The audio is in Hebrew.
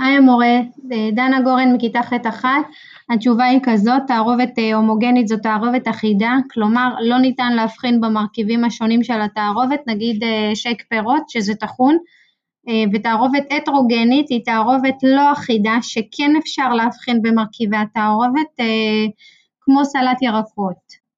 היי המורה, אה, דנה גורן מכיתה ח'1, התשובה היא כזאת, תערובת אה, הומוגנית זו תערובת אחידה, כלומר לא ניתן להבחין במרכיבים השונים של התערובת, נגיד אה, שייק פירות שזה טחון, ותערובת הטרוגנית היא תערובת לא אחידה שכן אפשר להבחין במרכיבי התערובת כמו סלט ירקות.